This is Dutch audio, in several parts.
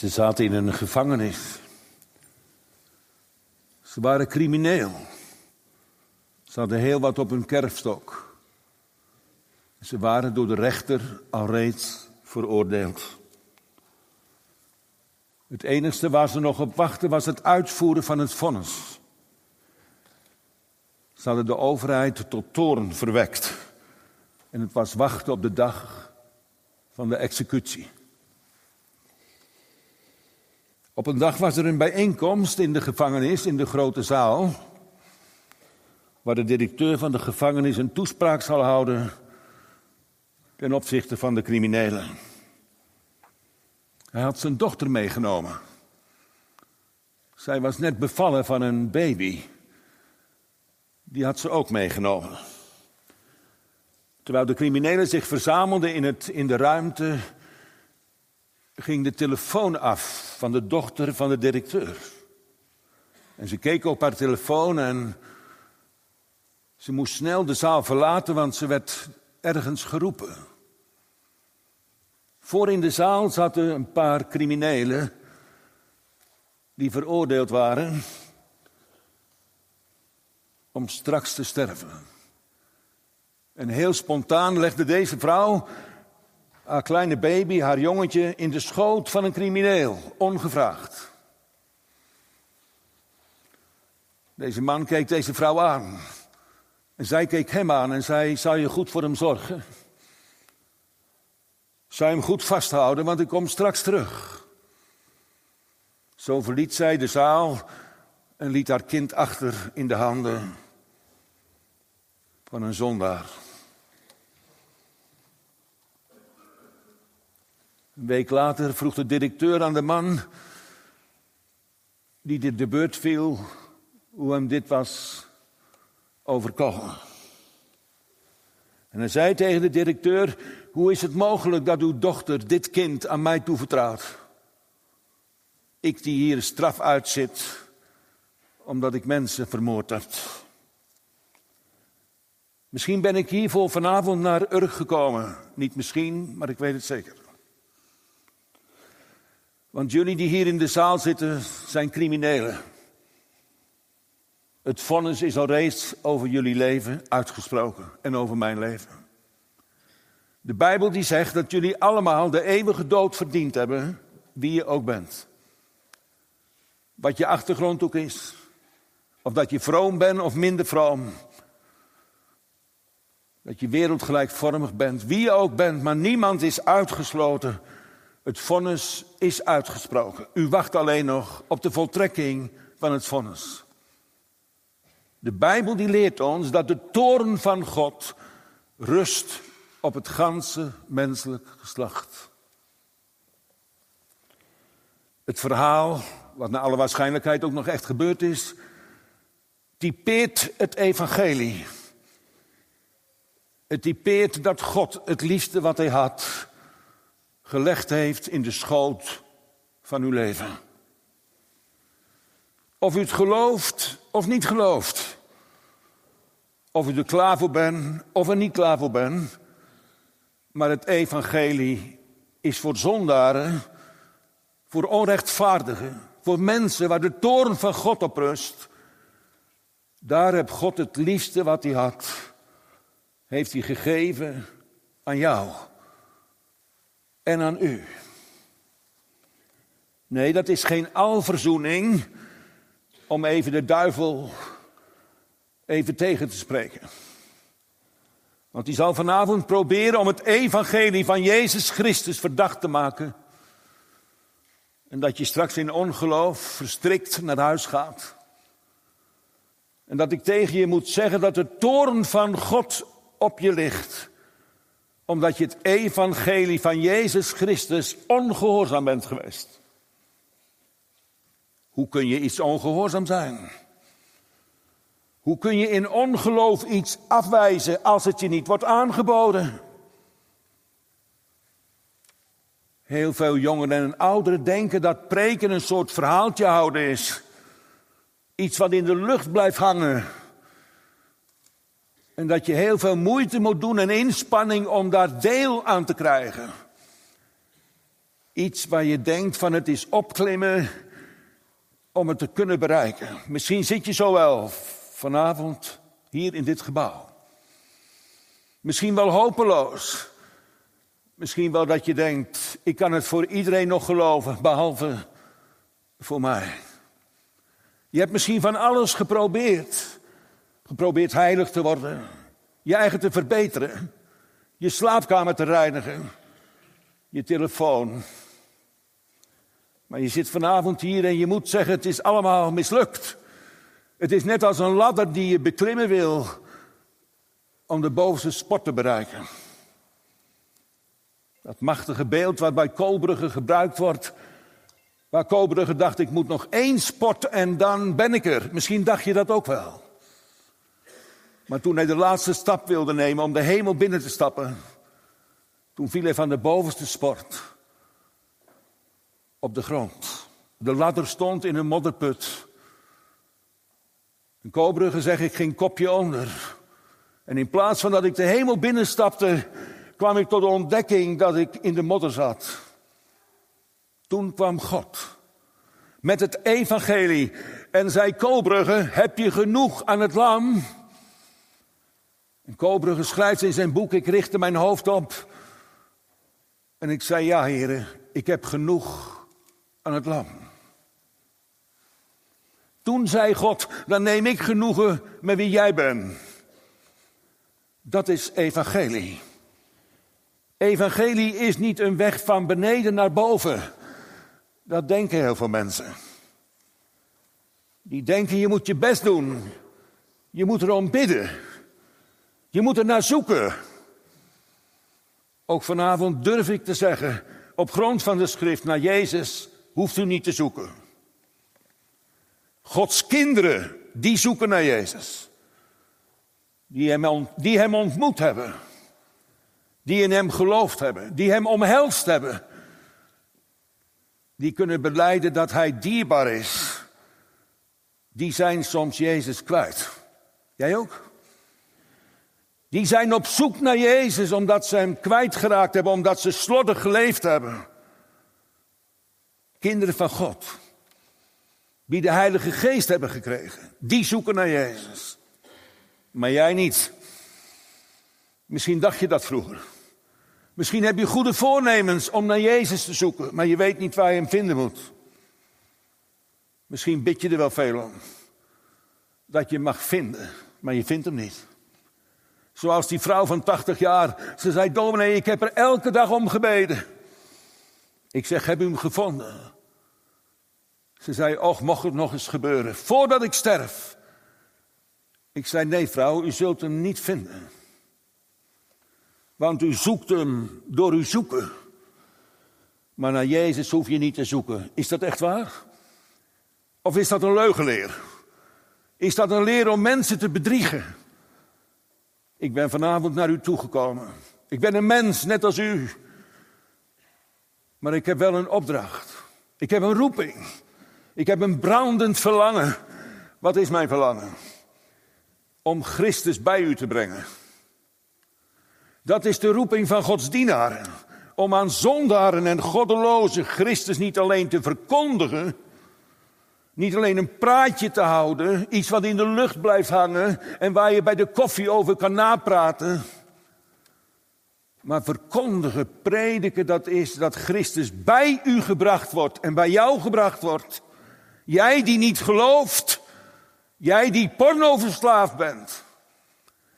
Ze zaten in een gevangenis. Ze waren crimineel. Ze hadden heel wat op hun kerfstok. Ze waren door de rechter al reeds veroordeeld. Het enige waar ze nog op wachten was het uitvoeren van het vonnis. Ze hadden de overheid tot toorn verwekt. En het was wachten op de dag van de executie. Op een dag was er een bijeenkomst in de gevangenis, in de grote zaal, waar de directeur van de gevangenis een toespraak zal houden ten opzichte van de criminelen. Hij had zijn dochter meegenomen. Zij was net bevallen van een baby. Die had ze ook meegenomen. Terwijl de criminelen zich verzamelden in, het, in de ruimte, ging de telefoon af van de dochter van de directeur. En ze keek op haar telefoon en ze moest snel de zaal verlaten, want ze werd ergens geroepen. Voor in de zaal zaten een paar criminelen die veroordeeld waren om straks te sterven. En heel spontaan legde deze vrouw haar kleine baby, haar jongetje, in de schoot van een crimineel, ongevraagd. Deze man keek deze vrouw aan. En zij keek hem aan en zei: Zou je goed voor hem zorgen? Zou je hem goed vasthouden, want ik kom straks terug. Zo verliet zij de zaal en liet haar kind achter in de handen van een zondaar. Een week later vroeg de directeur aan de man die dit de beurt viel, hoe hem dit was overkomen. En hij zei tegen de directeur: Hoe is het mogelijk dat uw dochter dit kind aan mij toevertrouwt? Ik die hier straf uitzit omdat ik mensen vermoord heb. Misschien ben ik hiervoor vanavond naar Urk gekomen. Niet misschien, maar ik weet het zeker. Want jullie die hier in de zaal zitten zijn criminelen. Het vonnis is al reeds over jullie leven uitgesproken en over mijn leven. De Bijbel die zegt dat jullie allemaal de eeuwige dood verdiend hebben, wie je ook bent. Wat je achtergrond ook is, of dat je vroom bent of minder vroom. Dat je wereldgelijkvormig bent, wie je ook bent, maar niemand is uitgesloten. Het vonnis is uitgesproken. U wacht alleen nog op de voltrekking van het vonnis. De Bijbel die leert ons dat de toorn van God rust op het ganse menselijk geslacht. Het verhaal, wat naar alle waarschijnlijkheid ook nog echt gebeurd is, typeert het evangelie. Het typeert dat God het liefste wat hij had gelegd heeft in de schoot van uw leven. Of u het gelooft of niet gelooft. Of u er klaar voor bent of er niet klaar voor bent. Maar het evangelie is voor zondaren, voor onrechtvaardigen, voor mensen waar de toorn van God op rust. Daar heb God het liefste wat hij had, heeft hij gegeven aan jou en aan u. Nee, dat is geen alverzoening om even de duivel even tegen te spreken. Want die zal vanavond proberen om het evangelie van Jezus Christus verdacht te maken. En dat je straks in ongeloof verstrikt naar huis gaat. En dat ik tegen je moet zeggen dat de toorn van God op je ligt. Omdat je het evangelie van Jezus Christus ongehoorzaam bent geweest. Hoe kun je iets ongehoorzaam zijn? Hoe kun je in ongeloof iets afwijzen als het je niet wordt aangeboden? Heel veel jongeren en ouderen denken dat preken een soort verhaaltje houden is. Iets wat in de lucht blijft hangen. En dat je heel veel moeite moet doen en inspanning om daar deel aan te krijgen. Iets waar je denkt van het is opklimmen om het te kunnen bereiken. Misschien zit je zo wel vanavond hier in dit gebouw. Misschien wel hopeloos. Misschien wel dat je denkt, ik kan het voor iedereen nog geloven, behalve voor mij. Je hebt misschien van alles geprobeerd. Geprobeerd heilig te worden, je eigen te verbeteren, je slaapkamer te reinigen, je telefoon. Maar je zit vanavond hier en je moet zeggen, het is allemaal mislukt. Het is net als een ladder die je beklimmen wil om de bovenste sport te bereiken. Dat machtige beeld wat bij gebruikt wordt. Waar Koolbrugge dacht, ik moet nog één sport en dan ben ik er. Misschien dacht je dat ook wel. Maar toen hij de laatste stap wilde nemen om de hemel binnen te stappen, toen viel hij van de bovenste sport op de grond. De ladder stond in een modderput. In Koolbrugge zeg ik ging kopje onder. En in plaats van dat ik de hemel binnenstapte, kwam ik tot de ontdekking dat ik in de modder zat. Toen kwam God met het evangelie en zei Koolbrugge, heb je genoeg aan het lam? En Koolbrugge schrijft in zijn boek, ik richtte mijn hoofd op en ik zei, ja heren, ik heb genoeg aan het lam. Toen zei God, dan neem ik genoegen met wie jij bent. Dat is evangelie. Evangelie is niet een weg van beneden naar boven. Dat denken heel veel mensen. Die denken je moet je best doen. Je moet erom bidden. Je moet er naar zoeken. Ook vanavond durf ik te zeggen, op grond van de schrift naar Jezus hoeft u niet te zoeken. Gods kinderen, die zoeken naar Jezus. Die hem, die hem ontmoet hebben. Die in hem geloofd hebben. Die hem omhelst hebben. Die kunnen beleiden dat hij dierbaar is. Die zijn soms Jezus kwijt. Jij ook? Die zijn op zoek naar Jezus omdat ze hem kwijtgeraakt hebben, omdat ze slordig geleefd hebben. Kinderen van God, die de Heilige Geest hebben gekregen, die zoeken naar Jezus. Maar jij niet. Misschien dacht je dat vroeger. Misschien heb je goede voornemens om naar Jezus te zoeken, maar je weet niet waar je hem vinden moet. Misschien bid je er wel veel om. Dat je hem mag vinden, maar je vindt hem niet. Zoals die vrouw van 80 jaar. Ze zei, dominee, ik heb er elke dag om gebeden. Ik zeg, heb u hem gevonden? Ze zei, och, mocht het nog eens gebeuren, voordat ik sterf. Ik zei, nee vrouw, u zult hem niet vinden. Want u zoekt hem door uw zoeken. Maar naar Jezus hoef je niet te zoeken. Is dat echt waar? Of is dat een leugenleer? Is dat een leer om mensen te bedriegen? Ik ben vanavond naar u toegekomen. Ik ben een mens, net als u. Maar ik heb wel een opdracht. Ik heb een roeping. Ik heb een brandend verlangen. Wat is mijn verlangen? Om Christus bij u te brengen. Dat is de roeping van Gods dienaren. Om aan zondaren en goddelozen Christus niet alleen te verkondigen, niet alleen een praatje te houden, iets wat in de lucht blijft hangen en waar je bij de koffie over kan napraten. Maar verkondigen, prediken, dat is dat Christus bij u gebracht wordt en bij jou gebracht wordt. Jij die niet gelooft, jij die pornoverslaafd bent.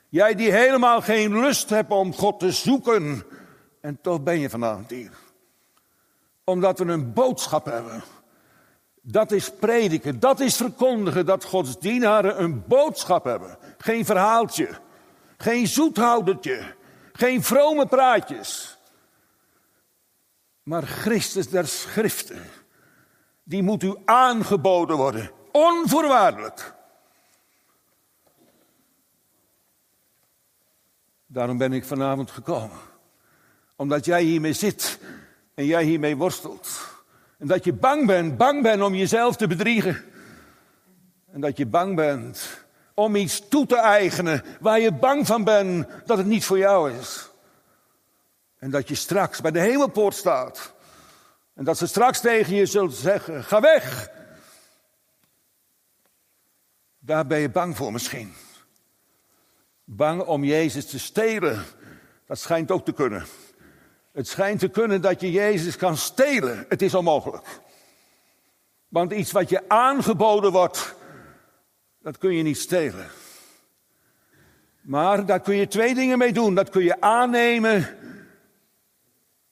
Jij die helemaal geen lust hebt om God te zoeken. En toch ben je vanavond hier. Omdat we een boodschap hebben. Dat is prediken, dat is verkondigen dat Gods dienaren een boodschap hebben. Geen verhaaltje, geen zoethoudertje, geen vrome praatjes. Maar Christus der Schriften, die moet u aangeboden worden, onvoorwaardelijk. Daarom ben ik vanavond gekomen. Omdat jij hiermee zit en jij hiermee worstelt. En dat je bang bent, bang bent om jezelf te bedriegen. En dat je bang bent om iets toe te eigenen waar je bang van bent dat het niet voor jou is. En dat je straks bij de hemelpoort staat En dat ze straks tegen je zullen zeggen: ga weg. Daar ben je bang voor misschien. Bang om Jezus te stelen. Dat schijnt ook te kunnen. Het schijnt te kunnen dat je Jezus kan stelen. Het is onmogelijk. Want iets wat je aangeboden wordt, dat kun je niet stelen. Maar daar kun je twee dingen mee doen. Dat kun je aannemen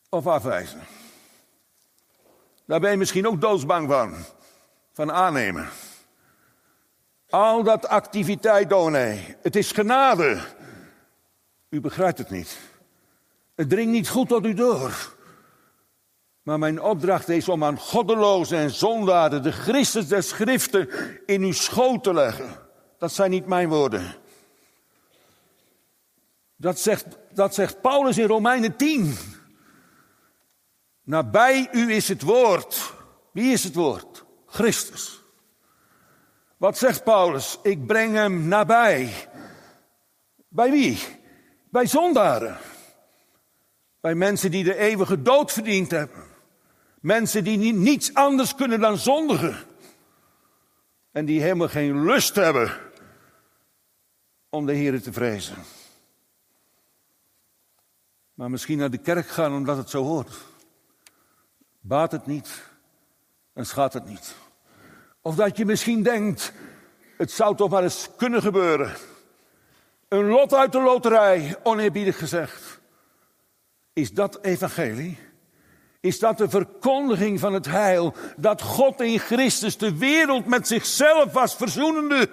of afwijzen. Daar ben je misschien ook doodsbang van. Van aannemen. Al dat activiteit, dominee. Het is genade. U begrijpt het niet. Het dringt niet goed tot u door. Maar mijn opdracht is om aan goddelozen en zondaden de Christus der Schriften in uw schoot te leggen. Dat zijn niet mijn woorden. Dat zegt, dat zegt Paulus in Romeinen 10. Nabij u is het woord. Wie is het woord? Christus. Wat zegt Paulus? Ik breng hem nabij. Bij wie? Bij zondaren. Bij mensen die de eeuwige dood verdiend hebben. Mensen die niets anders kunnen dan zondigen. En die helemaal geen lust hebben om de Heer te vrezen. Maar misschien naar de kerk gaan omdat het zo hoort. Baat het niet en schaadt het niet. Of dat je misschien denkt, het zou toch maar eens kunnen gebeuren. Een lot uit de loterij, oneerbiedig gezegd. Is dat evangelie? Is dat de verkondiging van het heil? Dat God in Christus de wereld met zichzelf was verzoenende?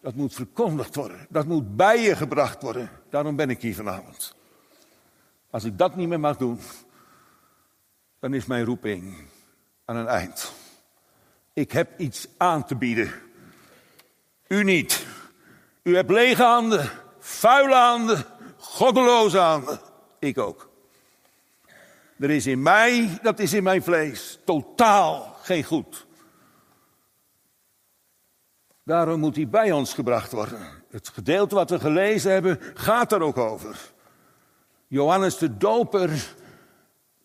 Dat moet verkondigd worden. Dat moet bij je gebracht worden. Daarom ben ik hier vanavond. Als ik dat niet meer mag doen, dan is mijn roeping aan een eind. Ik heb iets aan te bieden. U niet. U hebt lege handen, vuile handen, goddeloze handen. Ik ook. Er is in mij, dat is in mijn vlees, totaal geen goed. Daarom moet hij bij ons gebracht worden. Het gedeelte wat we gelezen hebben gaat er ook over. Johannes de Doper,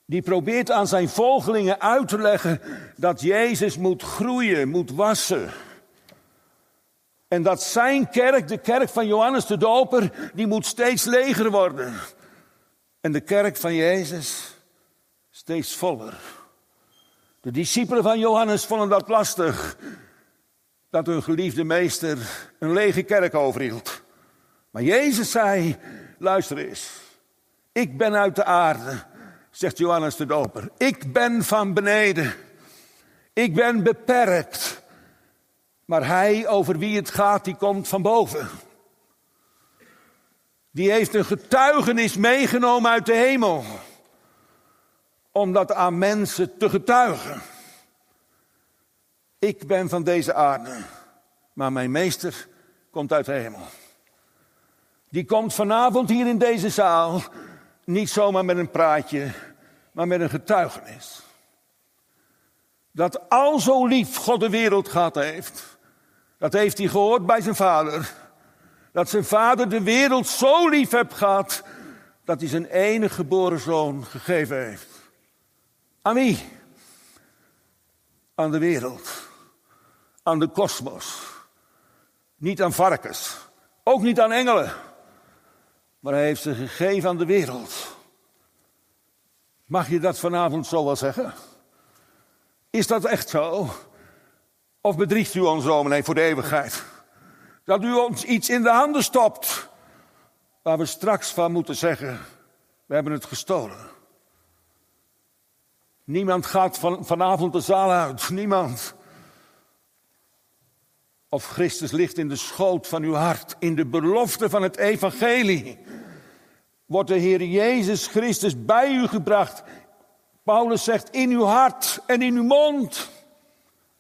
die probeert aan zijn volgelingen uit te leggen dat Jezus moet groeien, moet wassen. En dat zijn kerk, de kerk van Johannes de Doper, die moet steeds leger worden. En de kerk van Jezus steeds voller. De discipelen van Johannes vonden dat lastig dat hun geliefde meester een lege kerk overhield. Maar Jezus zei, luister eens, ik ben uit de aarde, zegt Johannes de Doper. Ik ben van beneden. Ik ben beperkt. Maar hij over wie het gaat, die komt van boven. Die heeft een getuigenis meegenomen uit de hemel. Om dat aan mensen te getuigen. Ik ben van deze aarde, maar mijn meester komt uit de hemel. Die komt vanavond hier in deze zaal niet zomaar met een praatje, maar met een getuigenis. Dat al zo lief God de wereld gehad heeft, dat heeft hij gehoord bij zijn vader. Dat zijn vader de wereld zo lief heeft gehad, dat hij zijn enige geboren zoon gegeven heeft. Aan wie? Aan de wereld aan de kosmos. Niet aan varkens. Ook niet aan engelen. Maar hij heeft ze gegeven aan de wereld. Mag je dat vanavond zo wel zeggen? Is dat echt zo? Of bedriegt u ons, dominee, voor de eeuwigheid? Dat u ons iets in de handen stopt. Waar we straks van moeten zeggen: we hebben het gestolen. Niemand gaat van, vanavond de zaal uit. Niemand. Of Christus ligt in de schoot van uw hart, in de belofte van het evangelie. Wordt de Heer Jezus Christus bij u gebracht. Paulus zegt in uw hart en in uw mond.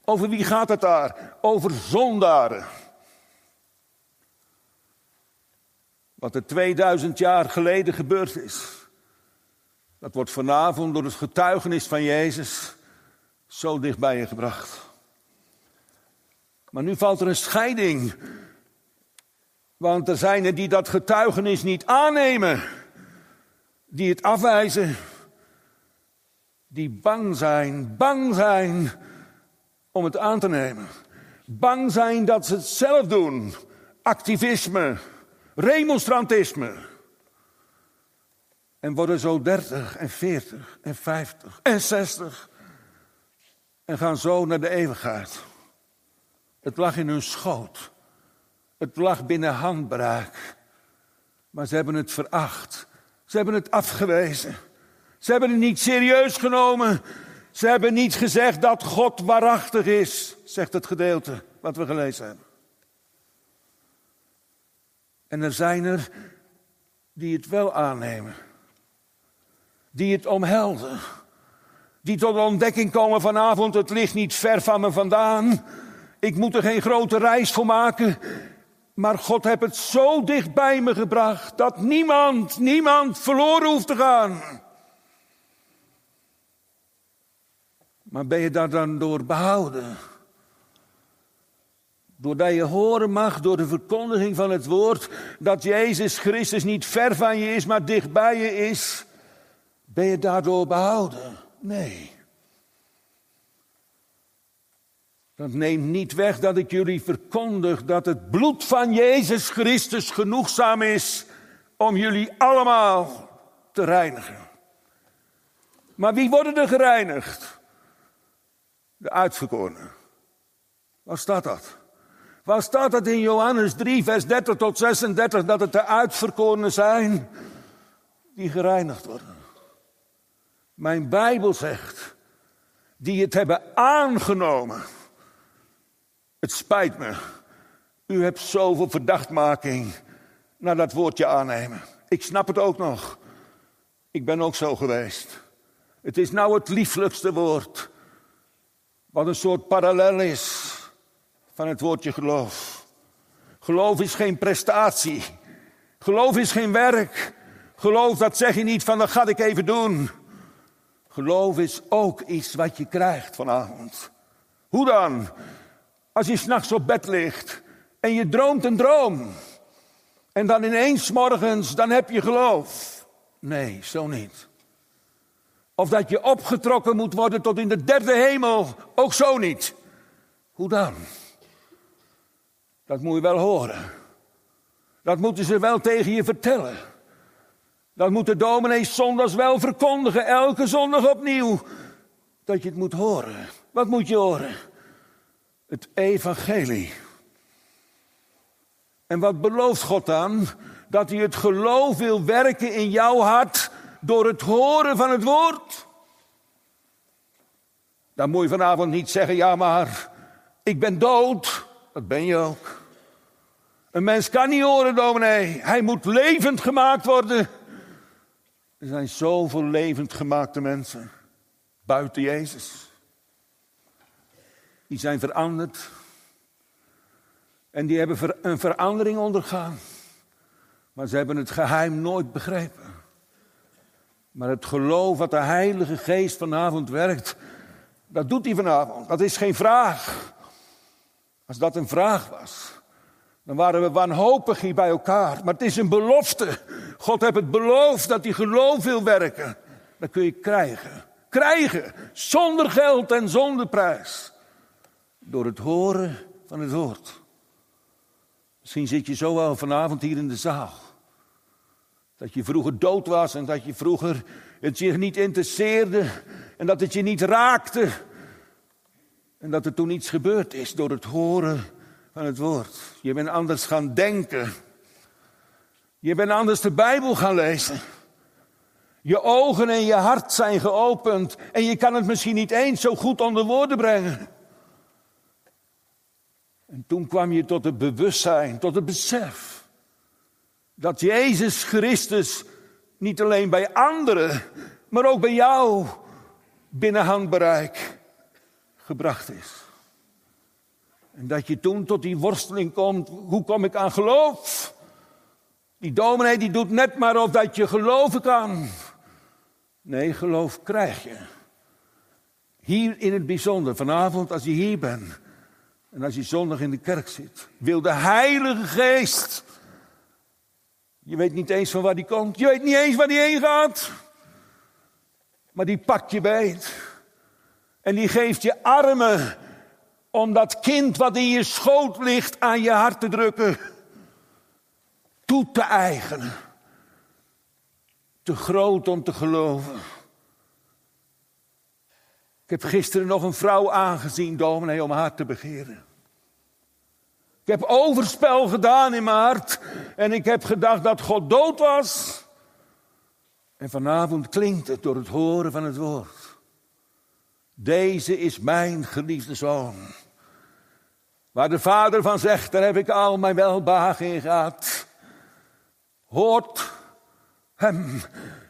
Over wie gaat het daar? Over zondaren. Wat er 2000 jaar geleden gebeurd is. Dat wordt vanavond door het getuigenis van Jezus zo dichtbij je gebracht. Maar nu valt er een scheiding. Want er zijn er die dat getuigenis niet aannemen, die het afwijzen. Die bang zijn, bang zijn om het aan te nemen. Bang zijn dat ze het zelf doen. Activisme, remonstrantisme. En worden zo 30 en 40 en 50 en 60 en gaan zo naar de eeuwigheid. Het lag in hun schoot. Het lag binnen handbereik. Maar ze hebben het veracht. Ze hebben het afgewezen. Ze hebben het niet serieus genomen. Ze hebben niet gezegd dat God waarachtig is, zegt het gedeelte wat we gelezen hebben. En er zijn er die het wel aannemen. Die het omhelzen. Die tot de ontdekking komen vanavond, het ligt niet ver van me vandaan. Ik moet er geen grote reis voor maken. Maar God heeft het zo dicht bij me gebracht dat niemand, niemand verloren hoeft te gaan. Maar ben je daar dan door behouden? Doordat je horen mag door de verkondiging van het woord dat Jezus Christus niet ver van je is, maar dicht bij je is, ben je daardoor behouden? Nee. Dat neemt niet weg dat ik jullie verkondig dat het bloed van Jezus Christus genoegzaam is om jullie allemaal te reinigen. Maar wie worden er gereinigd? De uitverkorenen. Waar staat dat? Waar staat dat in Johannes 3, vers 30 tot 36, dat het de uitverkorenen zijn die gereinigd worden? Mijn Bijbel zegt, die het hebben aangenomen. Het spijt me. U hebt zoveel verdachtmaking naar dat woordje aannemen. Ik snap het ook nog. Ik ben ook zo geweest. Het is nou het lieflijkste woord. Wat een soort parallel is van het woordje geloof. Geloof is geen prestatie. Geloof is geen werk. Geloof, dat zeg je niet van dat ga ik even doen. Geloof is ook iets wat je krijgt vanavond. Hoe dan? Als je s'nachts op bed ligt en je droomt een droom. En dan ineens morgens, dan heb je geloof. Nee, zo niet. Of dat je opgetrokken moet worden tot in de derde hemel. Ook zo niet. Hoe dan? Dat moet je wel horen. Dat moeten ze wel tegen je vertellen. Dat moet de dominee zondags wel verkondigen, elke zondag opnieuw. Dat je het moet horen. Wat moet je horen? Het evangelie. En wat belooft God dan? Dat hij het geloof wil werken in jouw hart door het horen van het woord. Dan moet je vanavond niet zeggen, ja maar, ik ben dood. Dat ben je ook. Een mens kan niet horen, dominee. Hij moet levend gemaakt worden. Er zijn zoveel levend gemaakte mensen buiten Jezus. Die zijn veranderd. En die hebben een verandering ondergaan. Maar ze hebben het geheim nooit begrepen. Maar het geloof wat de Heilige Geest vanavond werkt, dat doet hij vanavond. Dat is geen vraag. Als dat een vraag was, dan waren we wanhopig hier bij elkaar. Maar het is een belofte. God heeft het beloofd dat hij geloof wil werken. Dat kun je krijgen. Krijgen. Zonder geld en zonder prijs. Door het horen van het woord. Misschien zit je zo wel vanavond hier in de zaal. Dat je vroeger dood was en dat je vroeger het je niet interesseerde en dat het je niet raakte. En dat er toen iets gebeurd is door het horen van het woord. Je bent anders gaan denken. Je bent anders de Bijbel gaan lezen. Je ogen en je hart zijn geopend en je kan het misschien niet eens zo goed onder woorden brengen. En toen kwam je tot het bewustzijn, tot het besef dat Jezus Christus niet alleen bij anderen, maar ook bij jou binnen handbereik gebracht is. En dat je toen tot die worsteling komt, hoe kom ik aan geloof? Die dominee die doet net maar of dat je geloven kan. Nee, geloof krijg je. Hier in het bijzonder, vanavond als je hier bent. En als je zondag in de kerk zit. Wil de Heilige Geest. Je weet niet eens van waar die komt. Je weet niet eens waar die heen gaat. Maar die pakt je beet. En die geeft je armen om dat kind wat in je schoot ligt aan je hart te drukken. Toe te eigenen. Te groot om te geloven. Ik heb gisteren nog een vrouw aangezien, dominee, om haar te begeren. Ik heb overspel gedaan in mijn hart en ik heb gedacht dat God dood was. En vanavond klinkt het door het horen van het woord. Deze is mijn geliefde zoon. Waar de vader van zegt, daar heb ik al mijn welbehagen in gehad. Hoort hem.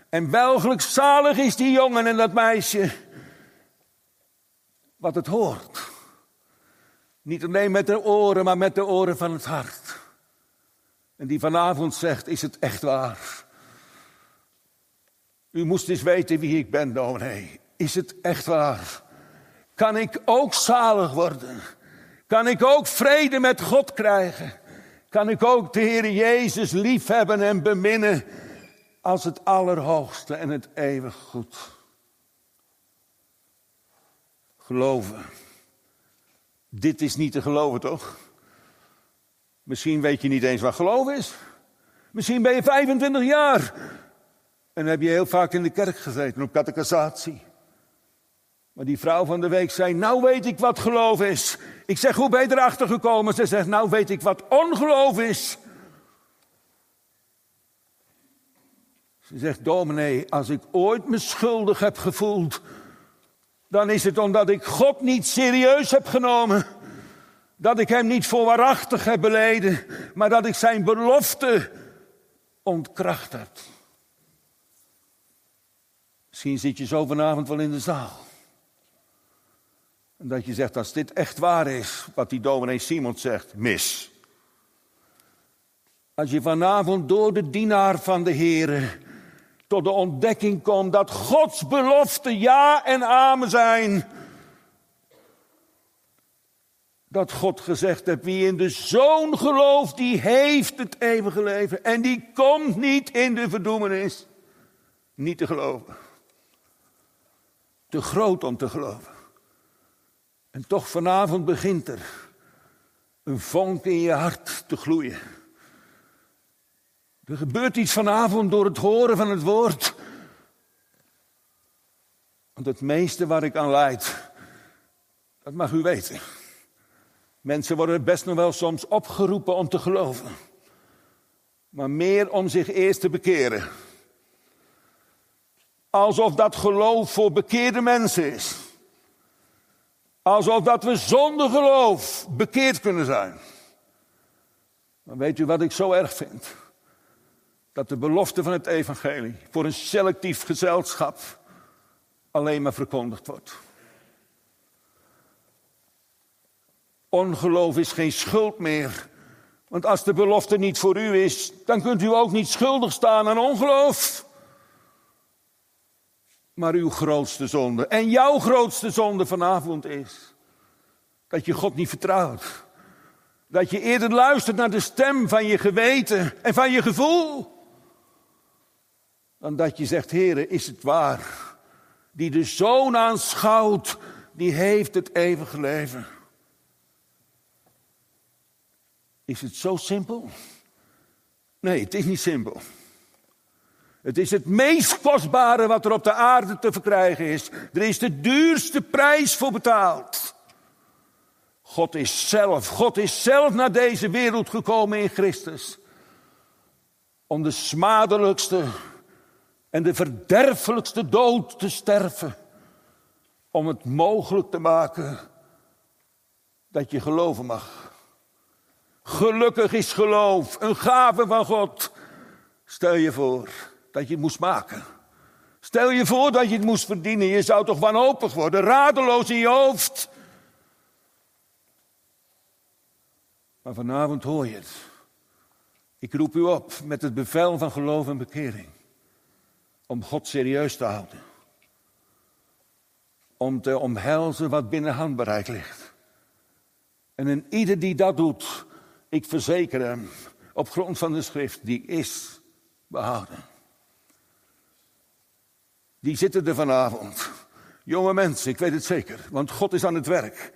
En welgelijk zalig is die jongen en dat meisje. Wat het hoort. Niet alleen met de oren, maar met de oren van het hart. En die vanavond zegt, is het echt waar? U moest eens weten wie ik ben, dominee. Is het echt waar? Kan ik ook zalig worden? Kan ik ook vrede met God krijgen? Kan ik ook de Heer Jezus liefhebben en beminnen als het allerhoogste en het eeuwig goed? Geloven. Dit is niet te geloven, toch? Misschien weet je niet eens wat geloof is. Misschien ben je 25 jaar en heb je heel vaak in de kerk gezeten op catechisatie. Maar die vrouw van de week zei, nou weet ik wat geloof is. Ik zeg, hoe ben je erachter gekomen? Ze zegt, nou weet ik wat ongeloof is. Ze zegt, dominee, als ik ooit me schuldig heb gevoeld, dan is het omdat ik God niet serieus heb genomen. Dat ik hem niet voor waarachtig heb beleden, maar dat ik zijn belofte ontkracht heb. Misschien zit je zo vanavond wel in de zaal. En dat je zegt, als dit echt waar is, wat die dominee Simon zegt, mis. Als je vanavond door de dienaar van de Heer tot de ontdekking komt dat Gods beloften ja en amen zijn. Dat God gezegd heeft, wie in de Zoon gelooft, die heeft het eeuwige leven. En die komt niet in de verdoemenis. Niet te geloven. Te groot om te geloven. En toch vanavond begint er een vonk in je hart te gloeien. Er gebeurt iets vanavond door het horen van het woord. Want het meeste waar ik aan leid, dat mag u weten. Mensen worden best nog wel soms opgeroepen om te geloven. Maar meer om zich eerst te bekeren. Alsof dat geloof voor bekeerde mensen is. Alsof dat we zonder geloof bekeerd kunnen zijn. Maar weet u wat ik zo erg vind? Dat de belofte van het evangelie voor een selectief gezelschap alleen maar verkondigd wordt. Ongeloof is geen schuld meer. Want als de belofte niet voor u is, dan kunt u ook niet schuldig staan aan ongeloof. Maar uw grootste zonde en jouw grootste zonde vanavond is dat je God niet vertrouwt. Dat je eerder luistert naar de stem van je geweten en van je gevoel. Dan dat je zegt, Heere, is het waar? Die de zoon aanschouwt, die heeft het eeuwige leven. Is het zo simpel? Nee, het is niet simpel. Het is het meest kostbare wat er op de aarde te verkrijgen is. Er is de duurste prijs voor betaald. God is zelf, God is zelf naar deze wereld gekomen in Christus. Om de smadelijkste en de verderfelijkste dood te sterven. Om het mogelijk te maken dat je geloven mag. Gelukkig is geloof een gave van God. Stel je voor dat je het moest maken. Stel je voor dat je het moest verdienen. Je zou toch wanhopig worden, radeloos in je hoofd. Maar vanavond hoor je het. Ik roep u op met het bevel van geloof en bekering. Om God serieus te houden. Om te omhelzen wat binnen handbereik ligt. En in ieder die dat doet, ik verzeker hem, op grond van de schrift, die is behouden. Die zitten er vanavond. Jonge mensen, ik weet het zeker, want God is aan het werk.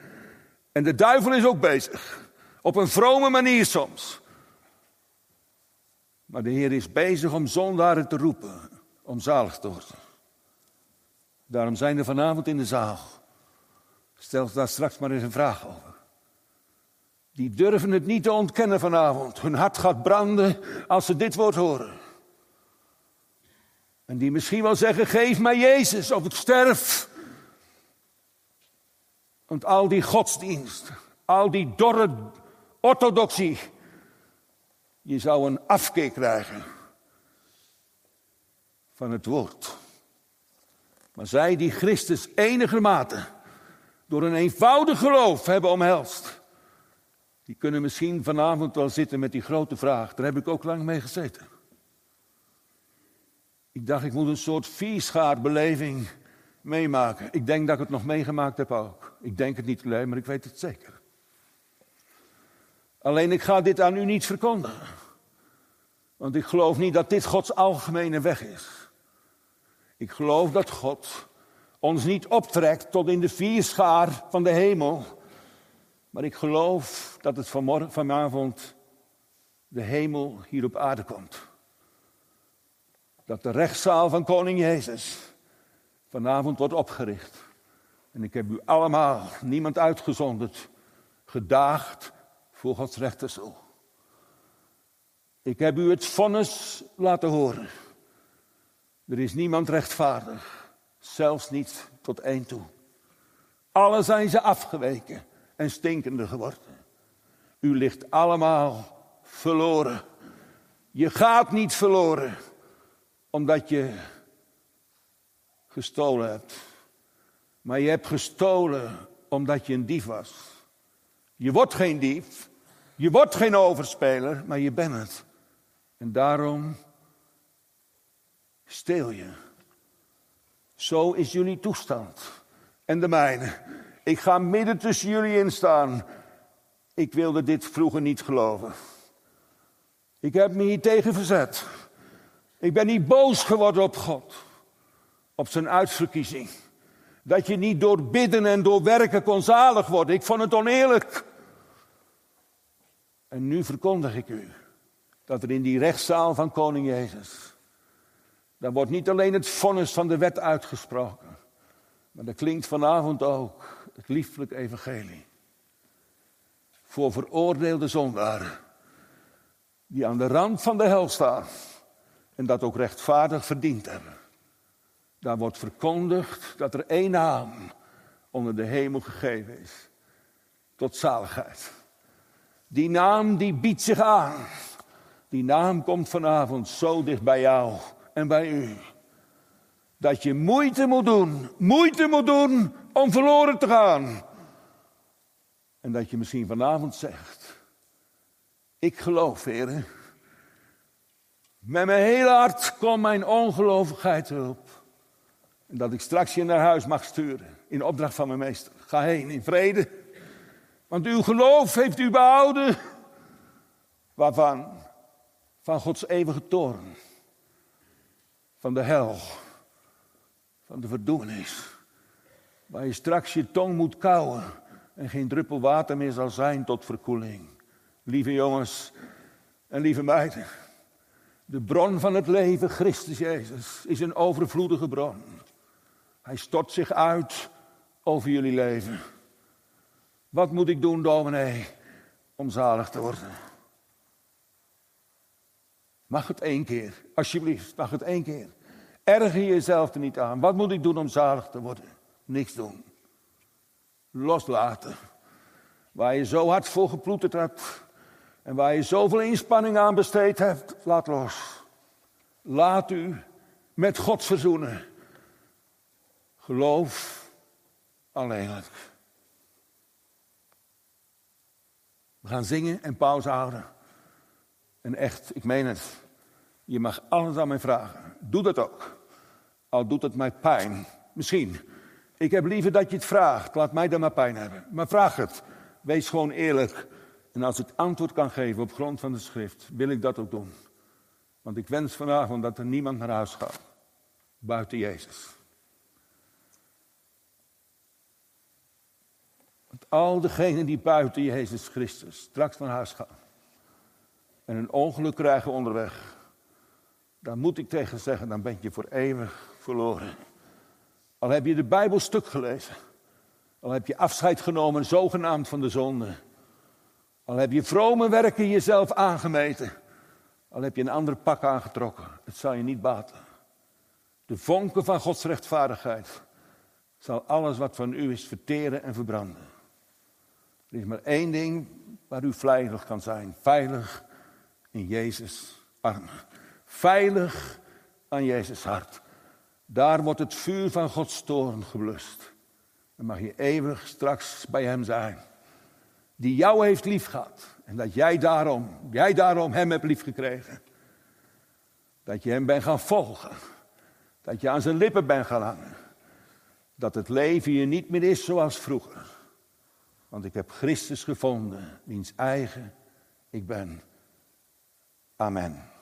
En de duivel is ook bezig. Op een vrome manier soms. Maar de Heer is bezig om zondaren te roepen, om zalig te worden. Daarom zijn er vanavond in de zaal. Stel daar straks maar eens een vraag over. Die durven het niet te ontkennen vanavond. Hun hart gaat branden als ze dit woord horen. En die misschien wel zeggen: Geef mij Jezus of ik sterf. Want al die godsdienst, al die dorre orthodoxie, je zou een afkeer krijgen van het woord. Maar zij die Christus enigermate door een eenvoudig geloof hebben omhelst, die kunnen misschien vanavond wel zitten met die grote vraag. Daar heb ik ook lang mee gezeten. Ik dacht, ik moet een soort vierschaarbeleving meemaken. Ik denk dat ik het nog meegemaakt heb ook. Ik denk het niet alleen, maar ik weet het zeker. Alleen ik ga dit aan u niet verkondigen. Want ik geloof niet dat dit Gods algemene weg is. Ik geloof dat God ons niet optrekt tot in de vierschaar van de hemel. Maar ik geloof dat het vanmorgen, vanavond de hemel hier op aarde komt. Dat de rechtszaal van koning Jezus vanavond wordt opgericht. En ik heb u allemaal, niemand uitgezonderd, gedaagd voor Gods rechterstoel. Ik heb u het vonnis laten horen. Er is niemand rechtvaardig, zelfs niet tot één toe. Alle zijn ze afgeweken en stinkende geworden. U ligt allemaal verloren. Je gaat niet verloren omdat je gestolen hebt. Maar je hebt gestolen omdat je een dief was. Je wordt geen dief, je wordt geen overspeler, maar je bent het. En daarom steel je. Zo is jullie toestand en de mijne. Ik ga midden tussen jullie in staan. Ik wilde dit vroeger niet geloven. Ik heb me hier tegen verzet. Ik ben niet boos geworden op God, op zijn uitverkiezing. Dat je niet door bidden en door werken kon zalig worden. Ik vond het oneerlijk. En nu verkondig ik u dat er in die rechtszaal van koning Jezus, daar wordt niet alleen het vonnis van de wet uitgesproken, maar dat klinkt vanavond ook het lieflijk evangelie. Voor veroordeelde zondaren, die aan de rand van de hel staan en dat ook rechtvaardig verdiend hebben. Daar wordt verkondigd dat er één naam onder de hemel gegeven is, tot zaligheid. Die naam die biedt zich aan. Die naam komt vanavond zo dicht bij jou en bij u. Dat je moeite moet doen, moeite moet doen om verloren te gaan. En dat je misschien vanavond zegt: Ik geloof, heren. Met mijn hele hart komt mijn ongelovigheid erop. En dat ik straks je naar huis mag sturen. In opdracht van mijn meester. Ga heen in vrede. Want uw geloof heeft u behouden. Waarvan? Van Gods eeuwige toorn. Van de hel. Van de verdoemenis. Waar je straks je tong moet kauwen. En geen druppel water meer zal zijn tot verkoeling. Lieve jongens en lieve meiden. De bron van het leven, Christus Jezus, is een overvloedige bron. Hij stort zich uit over jullie leven. Wat moet ik doen, dominee, om zalig te worden? Mag het één keer, alsjeblieft, mag het één keer. Erger jezelf er niet aan. Wat moet ik doen om zalig te worden? Niks doen. Loslaten. Waar je zo hard voor geploeterd hebt. En waar je zoveel inspanning aan besteed hebt, laat los. Laat u met God verzoenen. Geloof alleenlijk. We gaan zingen en pauze houden. En echt, ik meen het. Je mag alles aan mij vragen. Doe dat ook. Al doet het mij pijn. Misschien. Ik heb liever dat je het vraagt. Laat mij dan maar pijn hebben. Maar vraag het. Wees gewoon eerlijk. En als ik antwoord kan geven op grond van de schrift, wil ik dat ook doen. Want ik wens vanavond dat er niemand naar huis gaat. Buiten Jezus. Want al degenen die buiten Jezus Christus straks naar huis gaan en een ongeluk krijgen onderweg, daar moet ik tegen zeggen, dan ben je voor eeuwig verloren. Al heb je de Bijbel stuk gelezen, al heb je afscheid genomen zogenaamd van de zonde, al heb je vrome werken jezelf aangemeten, al heb je een ander pak aangetrokken, het zal je niet baten. De vonken van Gods rechtvaardigheid zal alles wat van u is verteren en verbranden. Er is maar één ding waar u veilig kan zijn. Veilig in Jezus' armen. Veilig aan Jezus hart. Daar wordt het vuur van Gods toorn geblust. Dan mag je eeuwig straks bij Hem zijn. Die jou heeft liefgehad. En dat jij daarom, jij daarom Hem hebt liefgekregen. Dat je Hem bent gaan volgen. Dat je aan zijn lippen bent gaan hangen. Dat het leven je niet meer is zoals vroeger. Want ik heb Christus gevonden, wiens eigen ik ben. Amen.